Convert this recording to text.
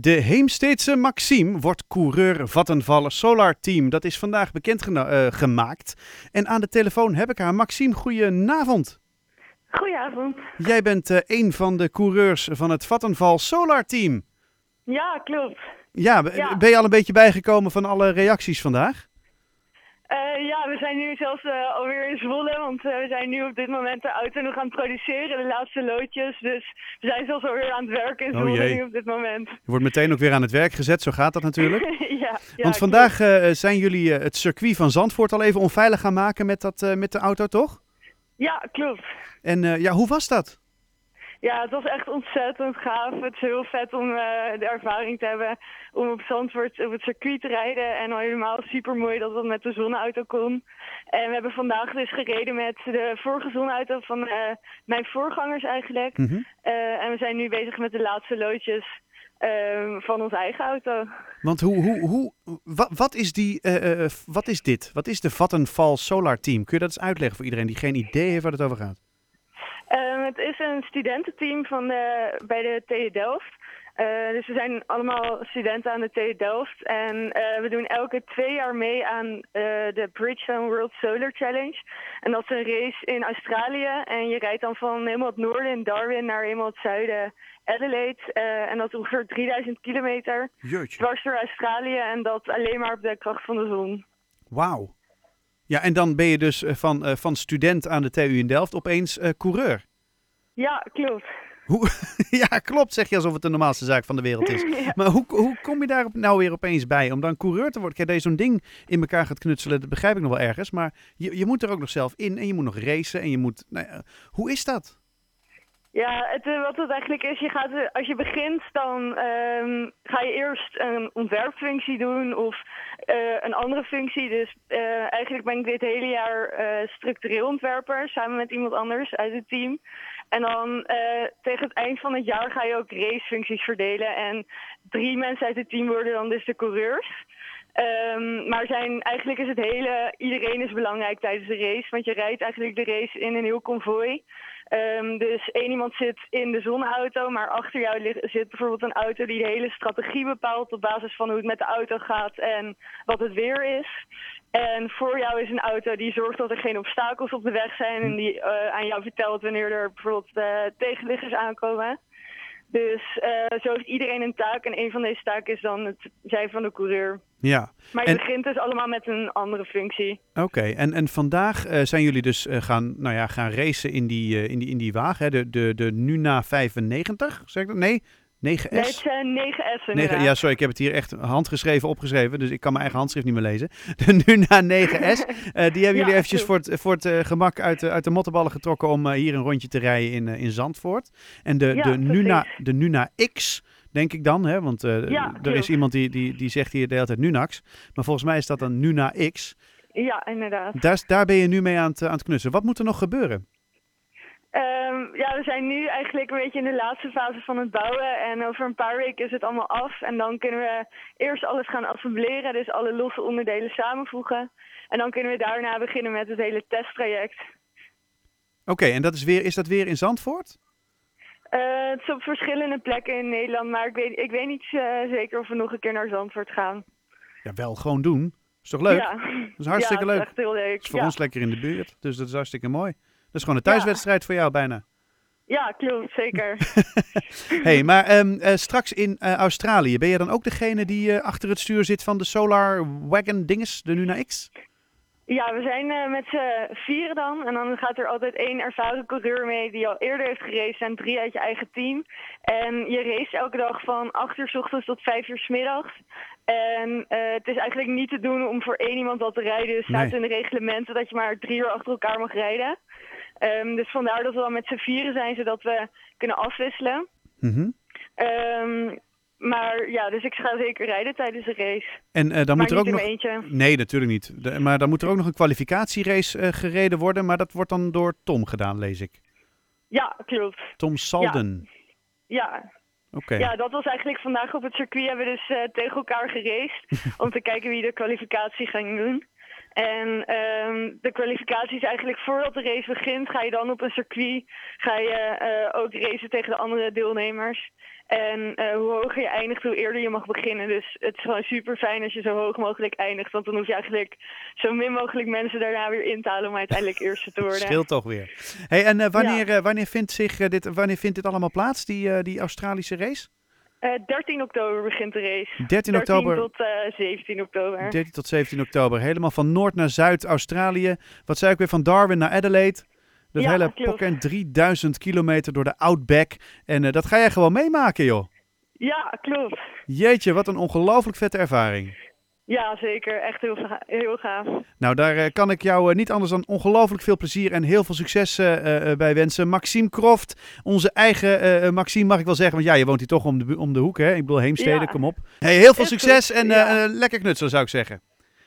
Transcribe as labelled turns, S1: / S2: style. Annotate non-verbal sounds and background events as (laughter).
S1: De Heemsteedse Maxime wordt coureur Vattenval Solar Team. Dat is vandaag bekend uh, gemaakt. En aan de telefoon heb ik haar. Maxime, goedenavond.
S2: Goedenavond.
S1: Jij bent uh, een van de coureurs van het Vattenval Solar Team.
S2: Ja, klopt.
S1: Ja, ja, ben je al een beetje bijgekomen van alle reacties vandaag?
S2: Uh, ja, we zijn nu zelfs uh, alweer in Zwolle, want uh, we zijn nu op dit moment de auto nog aan het produceren, de laatste loodjes. Dus we zijn zelfs alweer aan het werken in oh Zwolle oh nu op dit moment.
S1: Je wordt meteen ook weer aan het werk gezet, zo gaat dat natuurlijk. (laughs)
S2: ja, ja,
S1: Want vandaag zijn jullie het circuit van Zandvoort al even onveilig gaan maken met, dat, met de auto, toch?
S2: Ja, klopt.
S1: En ja, hoe was dat?
S2: Ja, het was echt ontzettend gaaf. Het is heel vet om uh, de ervaring te hebben om op Zandvoort op het circuit te rijden. En al helemaal super mooi dat het met de zonneauto kon. En we hebben vandaag dus gereden met de vorige zonneauto van uh, mijn voorgangers eigenlijk. Mm -hmm. uh, en we zijn nu bezig met de laatste loodjes van onze eigen auto.
S1: Want hoe, hoe, hoe, wat, wat is die, wat is dit? Wat is de Vattenfall Solar Team? Kun je dat eens uitleggen voor iedereen die geen idee heeft waar het over gaat?
S2: Um, het is een studententeam van de, bij de TU Delft. Uh, dus we zijn allemaal studenten aan de TU Delft. En uh, we doen elke twee jaar mee aan uh, de Bridgestone World Solar Challenge. En dat is een race in Australië. En je rijdt dan van helemaal het noorden in Darwin naar helemaal het zuiden Adelaide. en dat is ongeveer 3000 kilometer.
S1: Jeetje.
S2: Dwars door Australië. En dat alleen maar op de kracht van de zon.
S1: Wauw. Ja, en dan ben je dus van, uh, van student aan de TU in Delft opeens uh, coureur.
S2: Ja, klopt.
S1: Hoe, (laughs) ja, klopt, zeg je alsof het de normaalste zaak van de wereld is. (laughs) ja. Maar hoe, hoe kom je daar nou weer opeens bij om dan coureur te worden? Kijk, dat je zo'n ding in elkaar gaat knutselen, dat begrijp ik nog wel ergens. Maar je, je moet er ook nog zelf in en je moet nog racen en je moet... Nou ja, hoe is dat?
S2: Ja, het, wat het eigenlijk is, je gaat, als je begint, dan um, ga je eerst een ontwerpfunctie doen of uh, een andere functie. Dus eigenlijk ben ik dit hele jaar structureel ontwerper, samen met iemand anders uit het team. En dan tegen het eind van het jaar ga je ook racefuncties verdelen. En drie mensen uit het team worden dan dus de coureurs. Um, maar zijn, eigenlijk is het hele, iedereen is belangrijk tijdens de race. Want je rijdt eigenlijk de race in een heel konvooi. Um, dus één iemand zit in de zonneauto, maar achter jou zit bijvoorbeeld een auto die de hele strategie bepaalt op basis van hoe het met de auto gaat en wat het weer is. En voor jou is een auto die zorgt dat er geen obstakels op de weg zijn en die uh, aan jou vertelt wanneer er bijvoorbeeld uh, tegenliggers aankomen. Dus uh, zo heeft iedereen een taak en een van deze taken is dan het zijn van de coureur.
S1: Ja.
S2: Maar je begint dus allemaal met een andere functie.
S1: Oké, en, en vandaag uh, zijn jullie dus uh, gaan, nou ja, gaan racen in die, uh, in die, in die wagen, hè? De, de, de Nuna 95, zeg ik dat? Nee, 9S? Nee,
S2: het is 9S 9,
S1: Ja, sorry, ik heb het hier echt handgeschreven opgeschreven, dus ik kan mijn eigen handschrift niet meer lezen. (laughs) De Nuna 9S, die hebben (laughs) jullie ja, eventjes voor het, voor het gemak uit, uit de mottenballen getrokken om hier een rondje te rijden in, in Zandvoort. En de,
S2: ja,
S1: de, Nuna, de Nuna X denk ik dan. Hè? Want uh,
S2: ja,
S1: er is iemand die, die, die zegt hier de hele tijd Nunax. Maar volgens mij is dat dan Nuna X.
S2: Ja, inderdaad.
S1: Daar, daar ben je nu mee aan het, aan het knussen. Wat moet er nog gebeuren?
S2: Um, ja, we zijn nu eigenlijk een beetje in de laatste fase van het bouwen. En over een paar weken is het allemaal af. En dan kunnen we eerst alles gaan assembleren. Dus alle losse onderdelen samenvoegen. En dan kunnen we daarna beginnen met het hele testtraject.
S1: Oké, okay, en dat is, weer, is dat weer in Zandvoort?
S2: Uh, het is op verschillende plekken in Nederland, maar ik weet, ik weet niet uh, zeker of we nog een keer naar Zandvoort gaan.
S1: Ja, wel gewoon doen. Is toch leuk?
S2: Ja.
S1: Dat is hartstikke
S2: ja,
S1: leuk.
S2: Dat is echt heel leuk.
S1: Het is voor
S2: ja.
S1: ons lekker in de buurt, dus dat is hartstikke mooi. Dat is gewoon een thuiswedstrijd voor jou bijna.
S2: Ja, klopt, zeker. (laughs)
S1: hey, maar um, uh, straks in Australië, ben je dan ook degene die achter het stuur zit van de Solar Wagon dinges, de Nuna X?
S2: Ja, we zijn uh, met z'n vieren dan. En dan gaat er altijd één ervaren coureur mee die al eerder heeft geraced en drie uit je eigen team. En je race elke dag van 8 uur s ochtends tot 5 uur s middags. En uh, het is eigenlijk niet te doen om voor één iemand al te rijden. Het staat
S1: Nee.
S2: in de reglementen dat je maar drie uur achter elkaar mag rijden. Um, dus vandaar dat we dan met z'n vieren zijn, zodat we kunnen afwisselen. Um, maar ja, dus ik ga zeker rijden tijdens de race.
S1: En eh, dan moet er ook nog.
S2: eentje.
S1: Nee, natuurlijk niet. De- maar dan moet er ook nog een kwalificatierace eh, gereden worden. Maar dat wordt dan door Tom gedaan, lees ik.
S2: Ja, klopt.
S1: Tom Salden.
S2: Ja,
S1: Oké.
S2: ja, dat was eigenlijk vandaag op het circuit. Hebben we dus eh, tegen elkaar geraced. (laughs) om te kijken wie de kwalificatie ging doen. En ehm, de kwalificatie is eigenlijk voordat de race begint, ga je dan op een circuit ga je, eh, ook racen tegen de andere deelnemers. En eh, hoe hoger je eindigt, hoe eerder je mag beginnen. Dus het is gewoon super fijn als je zo hoog mogelijk eindigt. Want dan hoef je eigenlijk zo min mogelijk mensen daarna weer in te halen om uiteindelijk (laughs) eerste te worden.
S1: Scheelt toch weer. Hey, en eh, wanneer, wanneer, vindt zich, dit, wanneer vindt dit allemaal plaats, die, die Australische race?
S2: 13 oktober begint de race.
S1: 13 oktober.
S2: tot 17 oktober.
S1: 13 tot 17 oktober. Helemaal van Noord naar Zuid Australië. Wat zei ik weer? Van Darwin naar Adelaide. Dat
S2: Ja,
S1: hele pokken 3000 kilometer door de Outback. En eh, dat ga jij gewoon meemaken, joh.
S2: Ja, klopt.
S1: Jeetje, wat een ongelooflijk vette ervaring.
S2: Ja, zeker. Echt heel, heel gaaf.
S1: Nou, daar eh, kan ik jou eh, niet anders dan ongelooflijk veel plezier en heel veel succes eh, bij wensen. Maxime Croft, onze eigen Maxime mag ik wel zeggen, want ja, je woont hier toch om de, om de hoek, hè? Ik bedoel, Heemstede,
S2: Ja.
S1: kom op. Hey, heel veel succes
S2: goed,
S1: en
S2: ja.
S1: lekker knutselen, zou ik zeggen.